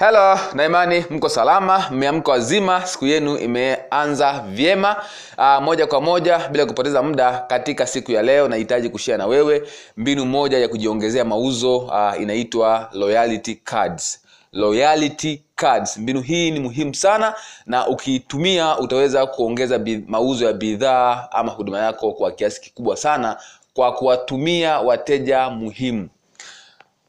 helo naimani mko salama mmeamka wazima siku yenu imeanza vyema. Uh, moja kwa moja bila kupoteza muda katika siku ya leo nahitaji kushia na wewe mbinu moja ya kujiongezea mauzo uh, inaitwa loyalty cards. Loyalty cards. Mbinu hii ni muhimu sana na ukiitumia utaweza kuongeza mauzo ya bidhaa ama huduma yako kwa kiasi kikubwa sana kwa kuwatumia wateja muhimu.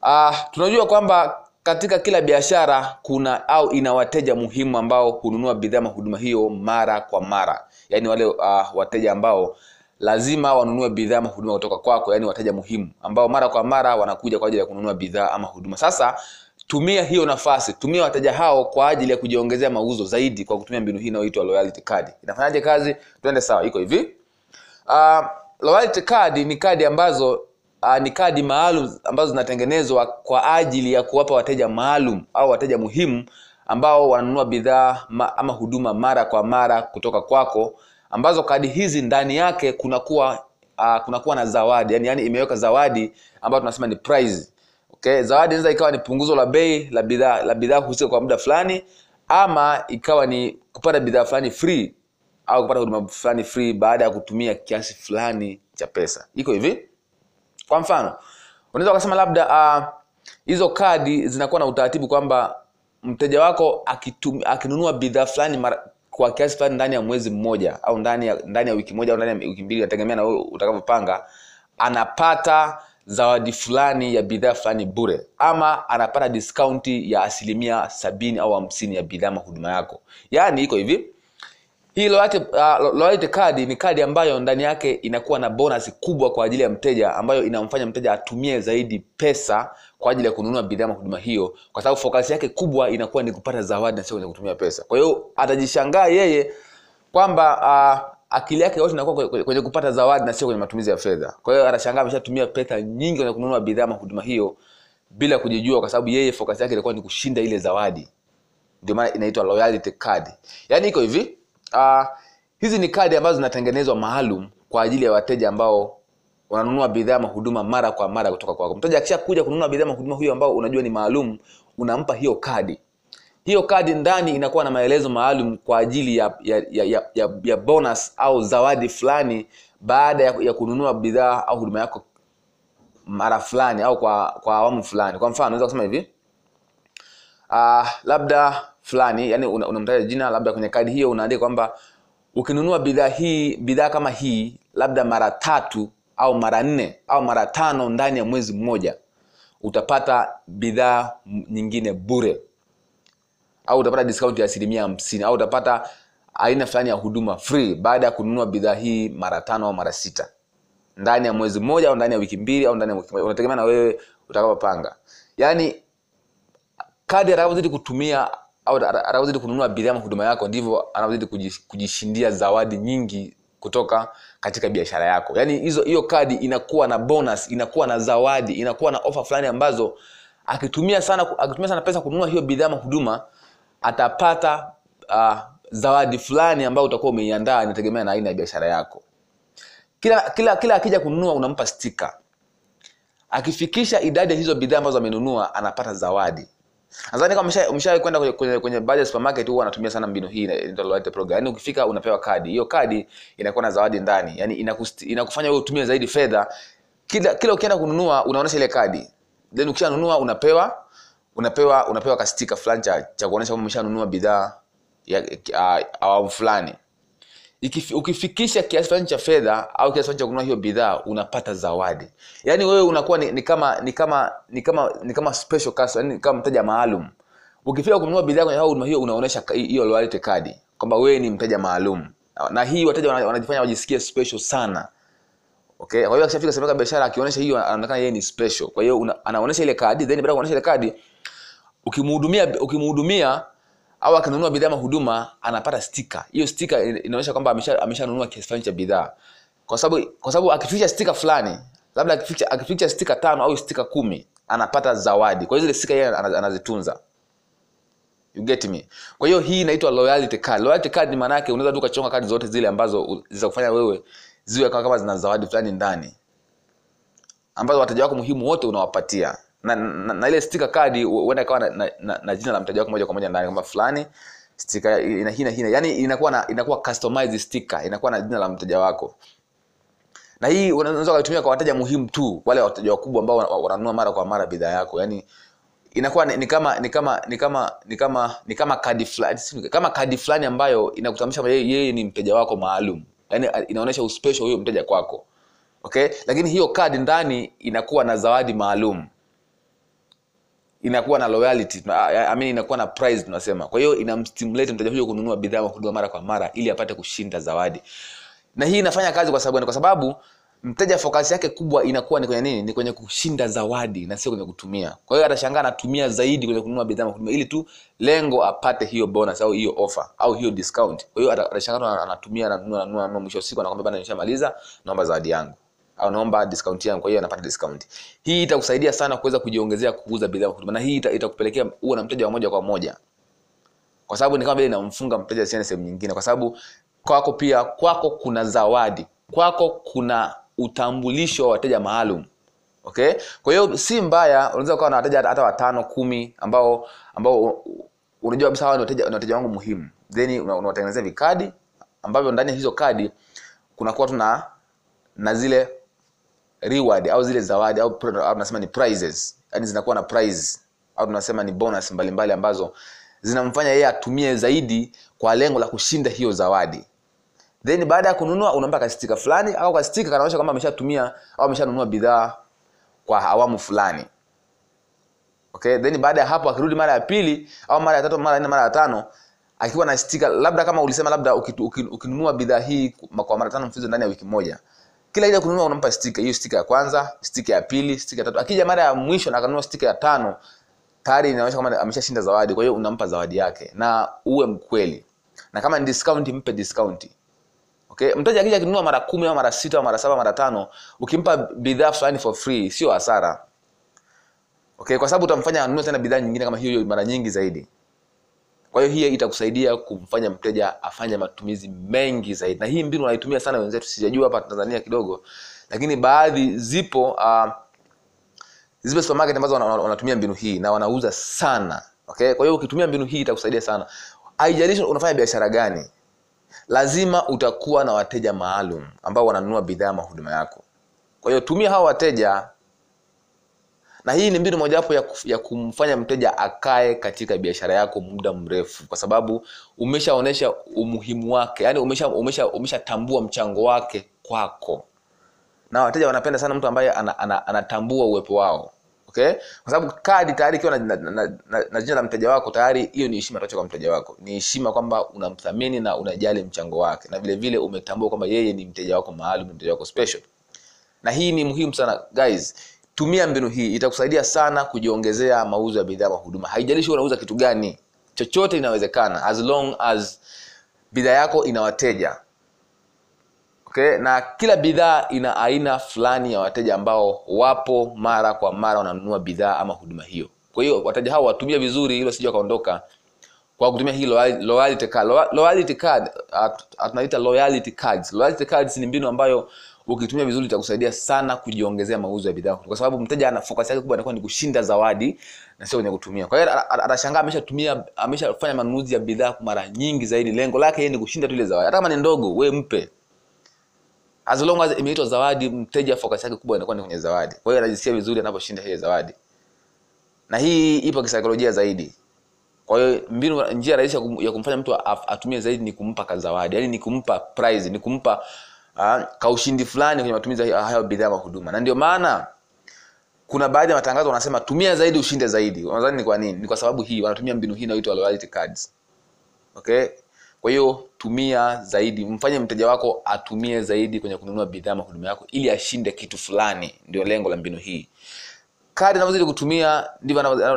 Uh, tunajua kwamba katika kila biashara kuna au ina wateja muhimu ambao hununua bidhaa huduma hiyo mara kwa mara. Yaani wale uh, wateja ambao lazima wanunue bidhaa ama huduma kutoka kwako yaani wateja muhimu ambao mara kwa mara wanakuja kwa ajili ya kununua bidhaa ama huduma. Sasa tumia hiyo nafasi tumia wateja hao kwa ajili ya kujiongezea mauzo zaidi kwa kutumia mbinu hii inayoitwa loyalty card. Inafanyaje kazi? Tuende sawa iko hivi. Uh, loyalty card ni kadi ambazo uh, ni kadi maalum ambazo zinatengenezwa kwa ajili ya kuwapa wateja maalum au wateja muhimu ambao wananunua bidhaa ma, ama huduma mara kwa mara kutoka kwako ambazo kadi hizi ndani yake kunakuwa uh, kunakuwa na zawadi. Yani, yani imeweka zawadi ambayo tunasema ni prize. Okay? Zawadi inaweza ikawa ni punguzo la bei la bidhaa la bidhaa husika kwa muda fulani ama ikawa ni kupata bidhaa fulani free au kupata huduma fulani free baada ya kutumia kiasi fulani cha pesa. Iko hivi kwa mfano unaweza ukasema labda uh, hizo kadi zinakuwa na utaratibu kwamba mteja wako akitum, akinunua bidhaa fulani mara, kwa kiasi fulani ndani ya mwezi mmoja au ndani ya, ndani ya wiki moja au ndani ya wiki mbili nategemea na utakavyopanga anapata zawadi fulani ya bidhaa fulani bure ama anapata diskaunti ya asilimia sabini au hamsini ya bidhaa mahuduma yako. Yaani iko hivi hii loyalty, uh, loyalty card ni kadi ambayo ndani yake inakuwa na bonus kubwa kwa ajili ya mteja ambayo inamfanya mteja atumie zaidi pesa kwa ajili ya kununua bidhaa ama huduma hiyo kwa sababu focus yake kubwa inakuwa ni kupata zawadi na sio kwenye kutumia pesa. Kwa hiyo atajishangaa yeye kwamba uh, akili yake yote inakuwa kwenye- kupata zawadi na sio kwenye matumizi ya fedha. Kwa hiyo atashangaa ameshatumia pesa nyingi kwenye kununua bidhaa ama huduma hiyo bila kujijua kwa sababu yeye focus yake ilikuwa ni kushinda ile zawadi. Ndio maana inaitwa loyalty card. Yaani iko hivi uh, hizi ni kadi ambazo zinatengenezwa maalum kwa ajili ya wateja ambao wananunua bidhaa mahuduma mara kwa mara kutoka kwako. Mteja akisha kuja kununua bidhaa mahuduma huyo ambao unajua ni maalum unampa hiyo kadi. Hiyo kadi ndani inakuwa na maelezo maalum kwa ajili ya, ya, ya, ya, ya, ya bonus au zawadi fulani baada ya, ya kununua bidhaa au huduma yako mara fulani au kwa kwa awamu fulani. Kwa mfano unaweza kusema hivi uh, labda fulani yani unamtaja una jina labda kwenye kadi hiyo unaandika kwamba ukinunua bidhaa hii bidhaa kama hii labda mara tatu au mara nne au mara tano ndani ya mwezi mmoja utapata bidhaa nyingine bure. Au utapata discount ya asilimia hamsini au utapata aina fulani ya huduma free baada ya kununua bidhaa hii mara tano au mara sita. Ndani ya mwezi mmoja au ndani ya wiki mbili au ndani ya wiki moja unategemea na wewe utakavyopanga. Yaani kadi atakavyozidi kutumia au atakavyozidi kununua bidhaa huduma yako ndivyo anavyozidi kujishindia zawadi nyingi kutoka katika biashara yako. Yaani hizo hiyo kadi inakuwa na bonus inakuwa na zawadi inakuwa na ofa fulani ambazo akitumia sana akitumia sana pesa kununua hiyo bidhaa huduma atapata uh, zawadi fulani ambayo utakuwa umeiandaa inategemea na aina ya biashara yako. Kila kila kila akija kununua unampa stika akifikisha idadi ya hizo bidhaa ambazo amenunua anapata zawadi nadhani kama umeshawahi kwenda kwenye, kwenye, kwenye baadhi ya supermarket huwa wanatumia sana mbinu hii inaitwa loyalty program. Yaani ukifika unapewa kadi. Hiyo kadi inakuwa na zawadi ndani. Yaani inakufanya wewe utumie zaidi fedha. Kila kila ukienda kununua unaonesha ile kadi. Then ukishanunua unapewa unapewa unapewa kastika fulani cha, cha kama umeshanunua bidhaa ya ya- awamu fulani Ukifikisha kiasi fulani cha fedha au kiasi fulani cha kununua hiyo bidhaa unapata zawadi. Yaani wewe unakuwa ni, ni kama ni kama ni kama ni kama special customer, yani kama mteja maalum. Ukifika kununua bidhaa kwenye huduma hiyo unaonyesha hiyo loyalty card kwamba wewe ni mteja maalum. Na hii wateja wanajifanya wajisikie special sana. Okay? Kwa hiyo akishafika sehemu biashara akionyesha hiyo anaonekana yeye ni special. Kwa hiyo anaonesha ile kadi then baada ya kuonyesha ile kadi ukimhudumia ukimhudumia au akinunua bidhaa ama huduma anapata stika hiyo stika inaonyesha kwamba amesha- ameshanunua kiasi fulani cha bidhaa. Kwa sababu kwa sababu akificha stika fulani labda akificha, akificha stika tano au stika kumi anapata zawadi. Kwa hiyo zile stika yeye anazitunza. You get me? Kwa hiyo hii inaitwa loyalty card. Loyalty card ni maana yake unaweza tu ukachonga kadi zote zile ambazo za kufanya wewe ziwe kama zina zawadi fulani ndani ambazo wateja wako muhimu wote unawapatia na, na, na ile stika kadi huenda ikawa na, na, na, na jina la mteja wako moja kwa moja ndani kwamba fulani stika ina hina hina. Yani inakuwa na inakuwa customized sticker inakuwa na jina la mteja wako. Na hii unaweza kutumia kwa wateja muhimu tu wale wateja wakubwa ambao wana- wananunua mara kwa mara bidhaa yako. Yani inakuwa ni, kama ni kama ni kama ni kama ni kama kadi fulani kama kadi fulani ambayo inakutambulisha yeye ni mteja wako maalum. Yani inaonyesha uspecial huyo mteja kwako. Okay? Lakini hiyo kadi ndani inakuwa na zawadi maalum inakuwa na loyalty I mean inakuwa na prize tunasema. Kwa hiyo inamstimulate mteja huyo kununua bidhaa huduma mara kwa mara ili apate kushinda zawadi. Na hii inafanya kazi kwa sababu kwa sababu mteja focus yake kubwa inakuwa ni kwenye nini? Ni kwenye kushinda zawadi na sio kwenye kutumia. Kwa hiyo atashangaa anatumia zaidi kwenye kununua bidhaa huduma ili tu lengo apate hiyo bonus au hiyo offer au hiyo discount. Kwa hiyo atashangaa anatumia ananunua ananunua ananunua mwisho siku anakwambia bana nishamaliza naomba zawadi yangu au naomba discount yangu kwa hiyo anapata discount. Hii itakusaidia sana kuweza kujiongezea kuuza bidhaa na huduma na hii ita- itakupelekea uwe na mteja wa moja kwa moja. Kwa sababu ni kama vile inamfunga mteja asiende sehemu nyingine. Kwa sababu kwako pia kwako kuna zawadi. Kwako kuna utambulisho wa wateja maalum. Okay? Kwa hiyo si mbaya unaweza ukawa na wateja hata- watano kumi ambao ambao unajua kabisa hawa ni wateja, ni wateja wangu muhimu. Then unawatengenezea vikadi ambavyo ndani ya hizo kadi kunakuwa tuna na zile reward au zile zawadi au, tunasema ni prizes. Yani zinakuwa na prize au tunasema ni bonus mbalimbali mbali ambazo zinamfanya yeye atumie zaidi kwa lengo la kushinda hiyo zawadi. Then baada ya kununua unampa kastika fulani au kastika kanaonyesha kwamba ameshatumia au ameshanunua bidhaa kwa awamu fulani. Okay? Then baada ya hapo akirudi mara ya pili au mara ya tatu mara ya nne mara ya tano akiwa na stika labda kama ulisema labda ukinunua bidhaa hii kwa mara tano mfululizo ndani ya wiki moja kila ile kununua unampa stika hiyo stika ya kwanza stika ya pili stika ya tatu. Akija mara ya mwisho na akanunua stika ya tano tayari inaonyesha kama ameshashinda zawadi kwa hiyo unampa zawadi yake. Na uwe mkweli. Na kama ni discount mpe discount. Okay? Mteja akija akinunua mara kumi au mara sita au mara saba mara tano ukimpa bidhaa fulani for free sio hasara. Okay? Kwa sababu utamfanya anunue tena bidhaa nyingine kama hiyo mara nyingi zaidi kwa hiyo hiyo itakusaidia kumfanya mteja afanye matumizi mengi zaidi. Na hii mbinu wanaitumia sana wenzetu sijajua hapa tanzania kidogo lakini baadhi zipo uh, zipo supermarket ambazo wana- wana- wanatumia mbinu hii na wanauza sana okay? Kwa hiyo ukitumia mbinu hii itakusaidia sana. Haijalishi unafanya biashara gani lazima utakuwa na wateja maalum ambao wananunua bidhaa mahuduma yako. Kwa hiyo tumia hawa wateja na hii ni mbinu mojawapo ya, ya kumfanya mteja akae katika biashara yako muda mrefu kwa sababu umeshaonyesha umuhimu wake yani umesha umesha umeshatambua mchango wake kwako. Na wateja wanapenda sana mtu ambaye anatambua ana, ana, uwepo wao okay? Kwa sababu kadi tayari ikiwa na, na, na, na, na jina la mteja wako tayari hiyo ni heshima toka kwa mteja wako. Ni heshima kwamba unamthamini na unajali mchango wake na vile vile umetambua kwamba yeye ni mteja wako maalum mteja wako special. Na hii ni muhimu sana guys tumia mbinu hii itakusaidia sana kujiongezea mauzo ya bidhaa na huduma. Haijalishi unauza kitu gani chochote inawezekana as long as bidhaa yako ina wateja. Okay? Na kila bidhaa ina aina fulani ya wateja ambao wapo mara kwa mara wananunua bidhaa ama huduma hiyo. Kwa hiyo wateja hao watumie vizuri hilo sija wakaondoka kwa kutumia hii loyalty card. Loyalty card tunaita loyalty cards. Loyalty cards ni mbinu ambayo ukitumia vizuri itakusaidia sana kujiongezea mauzo ya bidhaa. Kwa sababu mteja ana focus yake kubwa inakuwa ni kushinda zawadi na sio kwenye kutumia. Kwa hiyo ata- ata- atashangaa ameshatumia ameshafanya manunuzi ya bidhaa mara nyingi zaidi. Lengo lake yeye ni kushinda tu ile zawadi. Hata kama ni ndogo we mpe. As long as imeitwa zawadi mteja focus yake kubwa inakuwa ni kwenye zawadi. Kwa hiyo anajisikia vizuri anaposhinda ile zawadi. Na hii ipo kisaikolojia zaidi. Kwa hiyo mbinu njia rahisi ya kumfanya mtu atumie zaidi ni kumpa kazawadi yani ni kumpa prize ni kumpa uh, kaushindi fulani kwenye matumizi ya hayo bidhaa kwa huduma. Na ndio maana kuna baadhi ya matangazo wanasema tumia zaidi ushinde zaidi. Unadhani ni kwa nini? Ni kwa sababu hii wanatumia mbinu hii inayoitwa loyalty cards. Okay? Kwa hiyo tumia zaidi. Mfanye mteja wako atumie zaidi kwenye kununua bidhaa mahuduma yako ili ashinde kitu fulani. Ndio lengo la mbinu hii. Kadi anavyozidi kutumia ndivyo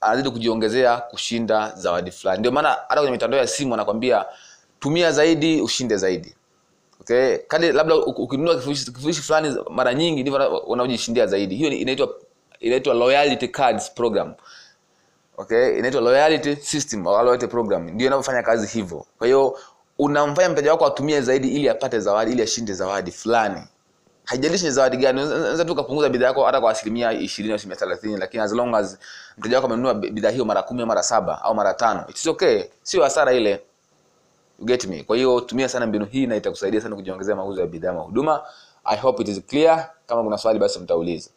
anazidi kujiongezea kushinda zawadi fulani. Ndio maana hata kwenye mitandao ya simu anakwambia tumia zaidi ushinde zaidi okay? Kadi labda ukinunua kifurushi kifurushi fulani mara nyingi ndivyo unaojishindia zaidi. Hiyo inaitwa inaitwa loyalty cards program. Okay? Inaitwa loyalty system au loyalty program. Ndio inavyofanya kazi hivyo. Kwa hiyo unamfanya mteja wako atumie zaidi ili apate zawadi ili ashinde zawadi fulani. Haijalishi ni zawadi gani. Unaweza tu ukapunguza bidhaa yako hata kwa asilimia ishirini au asilimia thelathini lakini as long as mteja wako amenunua bidhaa hiyo mara kumi mara saba au mara tano it's okay. Sio hasara ile you get me? Kwa hiyo tumia sana mbinu hii na itakusaidia sana kujiongezea mauzo ya bidhaa mahuduma i hope it is clear. Kama kuna swali basi mtauliza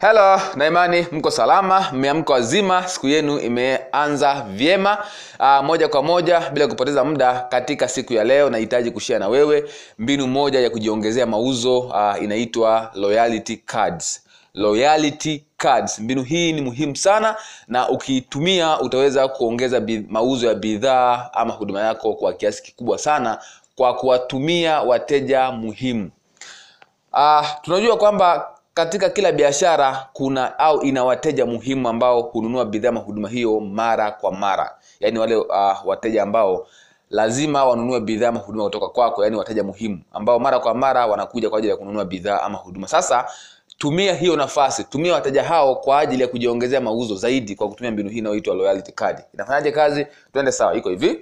helo naimani mko salama, mmeamka wazima, siku yenu imeanza vyema. Uh, moja kwa moja bila kupoteza muda, katika siku ya leo nahitaji kushia na wewe mbinu moja ya kujiongezea mauzo uh, inaitwa loyalty cards. Loyalty cards. Mbinu hii ni muhimu sana na ukiitumia utaweza kuongeza mauzo ya bidhaa ama huduma yako kwa kiasi kikubwa sana kwa kuwatumia wateja muhimu. Uh, tunajua kwamba katika kila biashara kuna au ina wateja muhimu ambao hununua bidhaa ama huduma hiyo mara kwa mara, yaani wale uh, wateja ambao lazima wanunue bidhaa ama huduma kutoka kwako, yaani wateja muhimu ambao mara kwa mara wanakuja kwa ajili ya kununua bidhaa ama huduma. Sasa tumia hiyo nafasi, tumia wateja hao kwa ajili ya kujiongezea mauzo zaidi kwa kutumia mbinu hii inayoitwa loyalty card. Inafanyaje kazi? Twende sawa, iko hivi.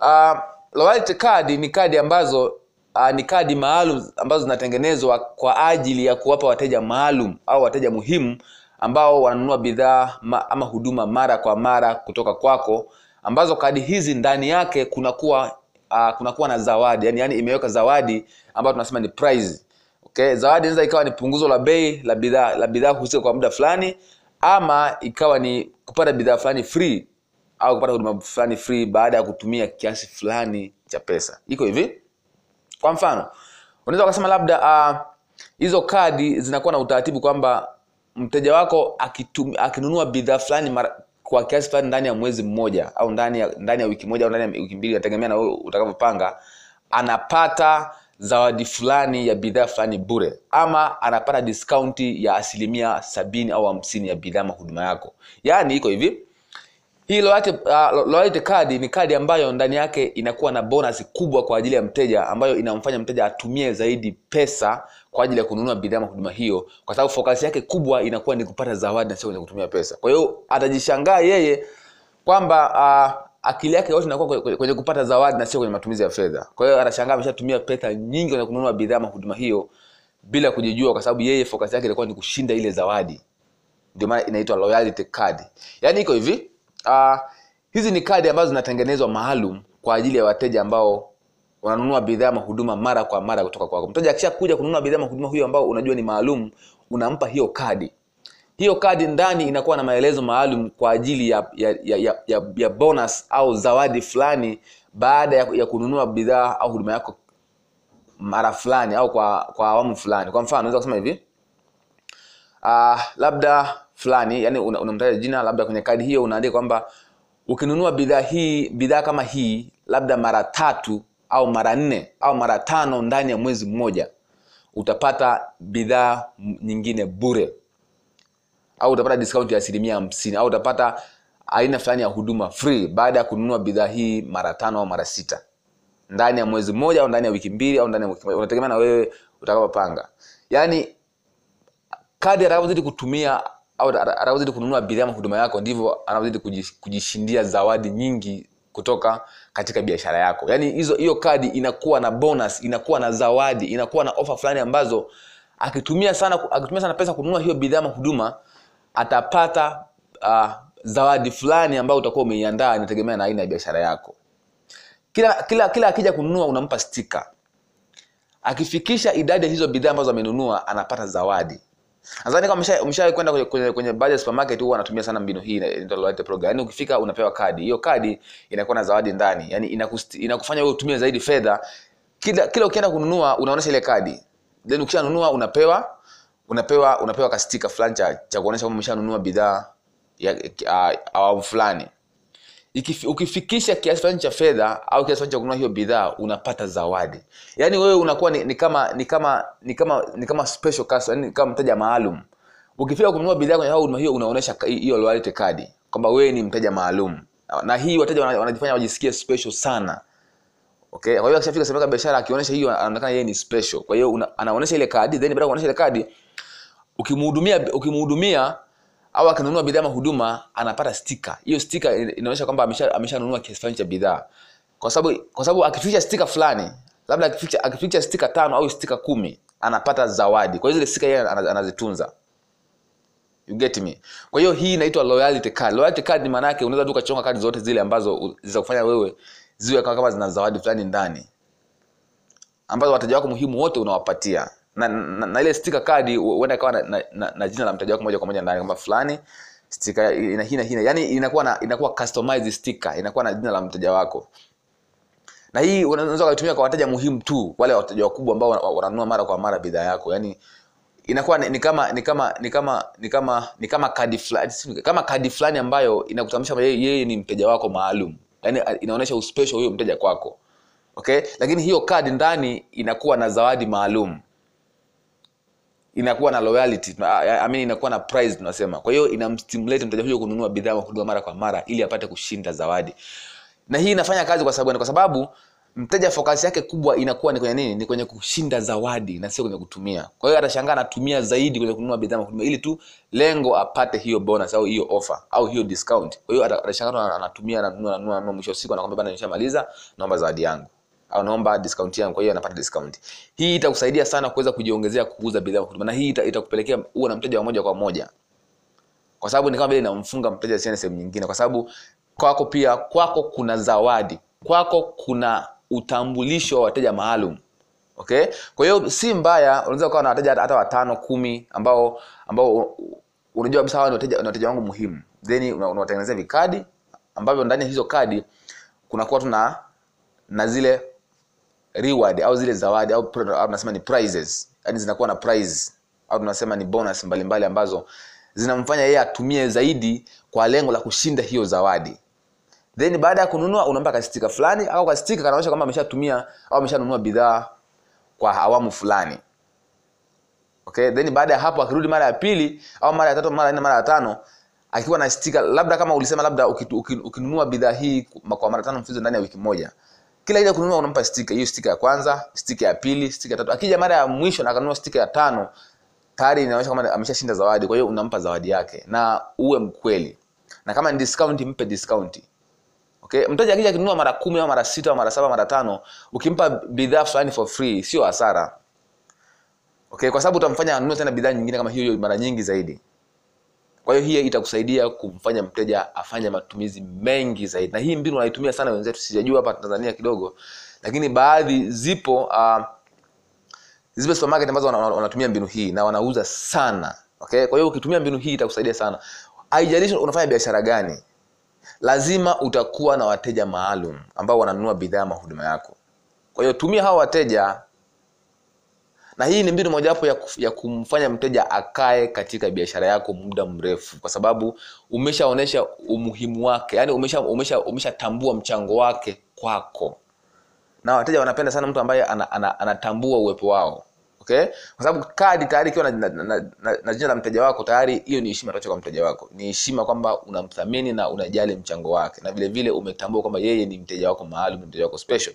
Uh, loyalty card ni kadi ambazo uh, ni kadi maalum ambazo zinatengenezwa kwa ajili ya kuwapa wateja maalum au wateja muhimu ambao wananunua bidhaa ma, ama huduma mara kwa mara kutoka kwako ambazo kadi hizi ndani yake kunakuwa uh, kunakuwa na zawadi yani, yani imeweka zawadi ambayo tunasema ni prize okay zawadi inaweza ikawa ni punguzo la bei la bidhaa la bidhaa husika kwa muda fulani ama ikawa ni kupata bidhaa fulani free au kupata huduma fulani free baada ya kutumia kiasi fulani cha pesa. Iko hivi? Kwa mfano unaweza ukasema labda uh, hizo kadi zinakuwa na utaratibu kwamba mteja wako akitum, akinunua bidhaa fulani mara, kwa kiasi fulani ndani ya mwezi mmoja au ndani ya, ndani ya wiki moja au ndani ya wiki mbili nategemea na wewe utakavyopanga anapata zawadi fulani ya bidhaa fulani bure ama anapata diskaunti ya asilimia sabini au hamsini ya bidhaa ama huduma yako. Yaani iko hivi hii loyalty, uh, loyalty card ni kadi ambayo ndani yake inakuwa na bonus kubwa kwa ajili ya mteja ambayo inamfanya mteja atumie zaidi pesa kwa ajili ya kununua bidhaa ama huduma hiyo kwa sababu focus yake kubwa inakuwa ni kupata zawadi na sio kwenye kutumia pesa. Kwa hiyo atajishangaa yeye kwamba uh, akili yake yote inakuwa kwenye- kupata zawadi na sio kwenye matumizi ya fedha. Kwa hiyo anashangaa ameshatumia pesa nyingi kwenye kununua bidhaa ama huduma hiyo bila kujijua kwa sababu yeye focus yake ilikuwa ni kushinda ile zawadi. Ndio maana inaitwa loyalty card. Yaani iko hivi uh, hizi ni kadi ambazo zinatengenezwa maalum kwa ajili ya wateja ambao wananunua bidhaa na huduma mara kwa mara kutoka kwako. Mteja akishakuja kununua bidhaa na huduma hiyo ambao unajua ni maalum unampa hiyo kadi hiyo kadi ndani inakuwa na maelezo maalum kwa ajili ya, ya, ya, ya, ya, bonus au zawadi fulani baada ya, ya kununua bidhaa au huduma yako mara fulani au kwa kwa awamu fulani. Kwa mfano unaweza kusema hivi. Uh, labda fulani yani unamtaja una jina labda kwenye kadi hiyo unaandika kwamba ukinunua bidhaa hii bidhaa kama hii labda mara tatu au mara nne au mara tano ndani ya mwezi mmoja utapata bidhaa nyingine bure au utapata discount ya asilimia hamsini au utapata aina fulani ya huduma free baada ya kununua bidhaa hii mara tano au mara sita. Ndani ya mwezi mmoja au ndani ya wiki mbili au ndani ya wiki moja. Unategemea na wewe utakapopanga yaani kadi atakavyozidi kutumia au atakavyozidi kununua bidhaa ama huduma yako ndivyo anavyozidi kujishindia zawadi nyingi kutoka katika biashara yako. Yaani hizo hiyo kadi inakuwa na bonus inakuwa na zawadi inakuwa na ofa fulani ambazo akitumia sana akitumia sana pesa kununua hiyo bidhaa ama huduma atapata uh, zawadi fulani ambayo utakuwa umeiandaa inategemea na aina ya biashara yako. Kila kila kila akija kununua unampa stika. Akifikisha idadi ya hizo bidhaa ambazo amenunua anapata zawadi. Nadhani kama umesha- umeshawahi kwenda kwenye, kwenye, kwenye baadhi ya supermarket huwa anatumia sana mbinu hii inaitwa loyalty program. Yani ukifika unapewa kadi. Hiyo kadi inakuwa na zawadi ndani. Inakusti- inakufanya wewe utumie zaidi fedha. Kila kila ukienda kununua unaonesha ile kadi. Then ukishanunua unapewa unapewa unapewa kastika fulani cha, cha kuonyesha kwamba umeshanunua bidhaa awamu fulani. Ukifikisha kiasi fulani cha fedha au kiasi fulani cha kununua hiyo bidhaa unapata zawadi. Yaani wewe unakuwa ni, ni kama ni kama ni kama ni kama special customer, yani kama mteja maalum. Ukifika kununua bidhaa kwenye huduma hiyo unaonyesha hiyo loyalty card kwamba wewe ni mteja maalum. Na hii wateja wanajifanya wajisikie special sana okay? Kwa hiyo akishafika sehemu ya biashara akionyesha hiyo anaonekana yeye ni special. Kwa hiyo anaonyesha ile kadi then baada ya kuonyesha ile kadi ukimhudumia ukimhudumia au akinunua bidhaa ama huduma anapata stika hiyo stika inaonyesha kwamba amesha- ameshanunua kiasi fulani cha bidhaa. Kwa sababu kwa sababu akificha stika fulani labda akificha akificha stika tano au stika kumi anapata zawadi. Kwa hiyo zile stika yeye anazitunza. You get me? Kwa hiyo hii inaitwa loyalty card. Loyalty card ni maana yake unaweza tu ukachonga kadi zote zile ambazo za kufanya wewe ziwe kama kama zina zawadi fulani ndani ambazo wateja wako muhimu wote unawapatia. Na, na, na ile sticker kadi huenda ikawa na, na, na, na jina la mteja wako moja kwa moja ndani kama fulani sticker ina hina hina. Yani inakuwa na inakuwa customized sticker inakuwa na jina la mteja wako. Na hii unaweza kuitumia kwa wateja muhimu tu wale wateja wakubwa ambao wana- wananunua mara kwa mara bidhaa yako. Yani inakuwa ni, ni kama ni kama ni kama ni kama ni kama kadi fulani kama kadi fulani ambayo inakutambulisha yeye ni mteja wako maalum yani inaonyesha uspesho huyo mteja kwako. Okay? Lakini hiyo kadi ndani inakuwa na zawadi maalum. Inakuwa na loyalty I mean inakuwa na prize tunasema. Kwa hiyo inamstimulate mteja huyo kununua bidhaa huduma mara kwa mara ili apate kushinda zawadi. Na hii inafanya kazi kwa sababu kwa sababu mteja fokasi yake kubwa inakuwa ni kwenye nini? Ni kwenye kushinda zawadi na sio kwenye kutumia. Kwa hiyo atashangaa anatumia zaidi kwenye kununua bidhaa huduma ili tu lengo apate hiyo bonus au hiyo offer au hiyo discount. Kwa hiyo atashangaa tu ana- anatumia ananunua ananunua ananunua mwisho siku anakwambia bana nishamaliza naomba zawadi yangu. Au naomba discount yangu kwa hiyo anapata discount. Hii itakusaidia sana kuweza kujiongezea kuuza bidhaa huduma na hii itakupelekea ita- uwe na mteja wa moja kwa moja. Kwa sababu ni kama vile inamfunga mteja asiende sehemu nyingine kwa sababu kwako pia kwako kuna zawadi kwako kuna utambulisho wa wateja maalum okay? Kwa hiyo si mbaya unaweza ukawa na wateja hata- watano kumi ambao ambao unajua kabisa hawa ni wateja, ni wateja wangu muhimu. Then unawatengenezea una- vikadi ambavyo ndani ya hizo kadi kunakuwa tuna na zile reward au zile zawadi au, au tunasema ni prizes. Yani zinakuwa na prize au tunasema ni bonus mbalimbali mbali ambazo zinamfanya yeye atumie zaidi kwa lengo la kushinda hiyo zawadi then baada ya kununua unampa kastika fulani au kastika kanaonyesha kwamba ameshatumia au ameshanunua bidhaa kwa awamu fulani. Okay? Then baada ya hapo akirudi mara ya pili au mara ya tatu mara ya nne mara ya tano akiwa na stika labda kama ulisema labda ukinunua bidhaa hii kwa mara tano mfululizo ndani ya wiki moja kila ile kununua unampa stika hiyo stika ya kwanza stika ya pili stika ya tatu. Akija mara ya mwisho na akanunua stika ya tano tayari inaonyesha kama ameshashinda zawadi kwa hiyo unampa zawadi yake na uwe mkweli. Na kama ni discount mpe discount okay? Mteja akija akinunua mara kumi au mara sita au mara saba mara tano ukimpa bidhaa fulani for free sio hasara. Okay? Kwa sababu utamfanya anunue tena bidhaa nyingine kama hiyo mara nyingi zaidi. Kwa hiyo hii itakusaidia kumfanya mteja afanye matumizi mengi zaidi. Na hii mbinu wanaitumia sana wenzetu sijajua hapa tanzania kidogo lakini baadhi zipo uh, zipo supermarket ambazo wana- wana- wanatumia mbinu hii na wanauza sana. Okay? Kwa hiyo ukitumia mbinu hii itakusaidia sana. Haijalishi unafanya biashara gani lazima utakuwa na wateja maalum ambao wananunua bidhaa mahuduma yako. Kwa hiyo tumia hawa wateja na hii ni mbinu mojawapo ya, ya kumfanya mteja akae katika biashara yako muda mrefu kwa sababu umeshaonyesha umuhimu wake yani umesha umesha umeshatambua mchango wake kwako. Na wateja wanapenda sana mtu ambaye anatambua ana, ana, anatambua uwepo wao okay? Kwa sababu kadi tayari ikiwa na, na, na, na, na jina la mteja wako tayari hiyo ni heshima kwa mteja wako. Ni heshima kwamba unamthamini na unajali mchango wake na vile vile umetambua kwamba yeye ni mteja wako maalum mteja wako special.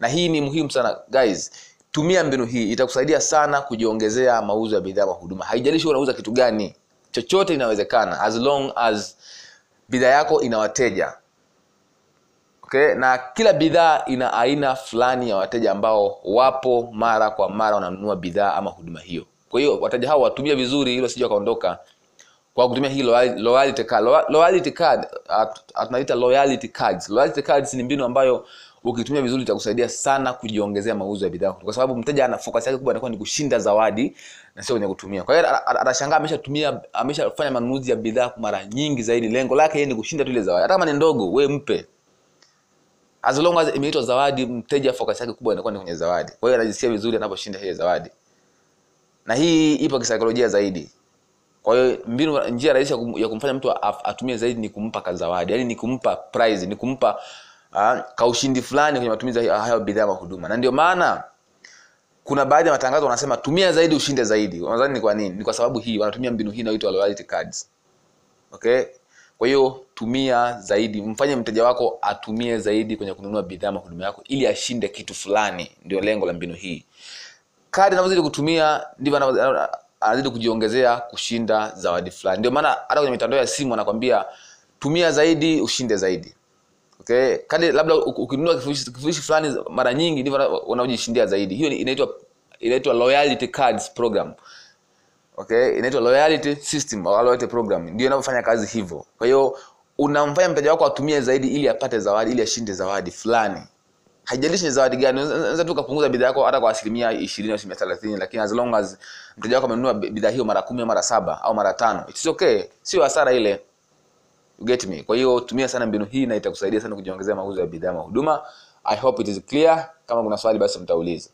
Na hii ni muhimu sana guys. Tumia mbinu hii itakusaidia sana kujiongezea mauzo ya bidhaa wa huduma. Haijalishi unauza kitu gani chochote inawezekana as long as bidhaa yako ina wateja okay na kila bidhaa ina aina fulani ya wateja ambao wapo mara kwa mara wananunua bidhaa ama huduma hiyo. Kwa hiyo wateja hao watumie vizuri ili wasije wakaondoka kwa kutumia hii loyal- loyalty card. Loyalty card tunaita loyalty cards. Loyalty cards ni mbinu ambayo ukitumia vizuri itakusaidia sana kujiongezea mauzo ya bidhaa. Kwa sababu mteja ana focus yake kubwa anakuwa ni kushinda zawadi na sio kwenye kutumia. Kwa hiyo atashangaa ameshatumia ameshafanya manunuzi ya bidhaa mara nyingi zaidi. Lengo lake yeye ni kushinda tu ile zawadi. Hata kama ni ndogo we mpe as long as imeitwa zawadi mteja focus yake kubwa inakuwa ni kwenye zawadi. Kwa hiyo anajisikia vizuri anaposhinda hiyo zawadi. Na hii ipo kisaikolojia zaidi. Kwa hiyo mbinu njia rahisi ya kumfanya mtu atumie zaidi ni kumpa kazawadi yani ni kumpa prize ni kumpa uh, kaushindi fulani kwenye matumizi hayo bidhaa ama huduma. Na ndio maana kuna baadhi ya matangazo wanasema tumia zaidi ushinde zaidi. Unadhani ni kwa nini? Ni kwa sababu hii wanatumia mbinu hii inayoitwa loyalty cards. Okay kwa hiyo tumia zaidi mfanye mteja wako atumie zaidi kwenye kununua bidhaa mahuduma yako ili ashinde kitu fulani. Ndio lengo la mbinu hii. Kadi anavyozidi kutumia ndivyo anazidi kujiongezea kushinda zawadi fulani. Ndio maana hata kwenye mitandao ya simu anakwambia tumia zaidi ushinde zaidi. Okay? Kadi labda ukinunua kifurushi fulani mara nyingi ndivyo wana- zaidi. Hiyo inaitwa inaitwa loyalty cards program okay? Inaitwa loyalty system au loyalty program. Ndio inavyofanya kazi hivyo. Kwa hiyo unamfanya mteja wako atumie zaidi ili apate zawadi ili ashinde zawadi fulani. Haijalishi ni zawadi gani. Unaweza- tu ukapunguza bidhaa yako hata kwa asilimia ishirini au asilimia thelathini lakini as long as mteja wako amenunua bidhaa hiyo mara kumi mara saba au mara tano it's okay. Sio hasara ile. You get me? Kwa hiyo tumia sana mbinu hii na itakusaidia sana kujiongezea mauzo ya bidhaa na huduma. I hope it is clear. Kama kuna swali basi mtauliza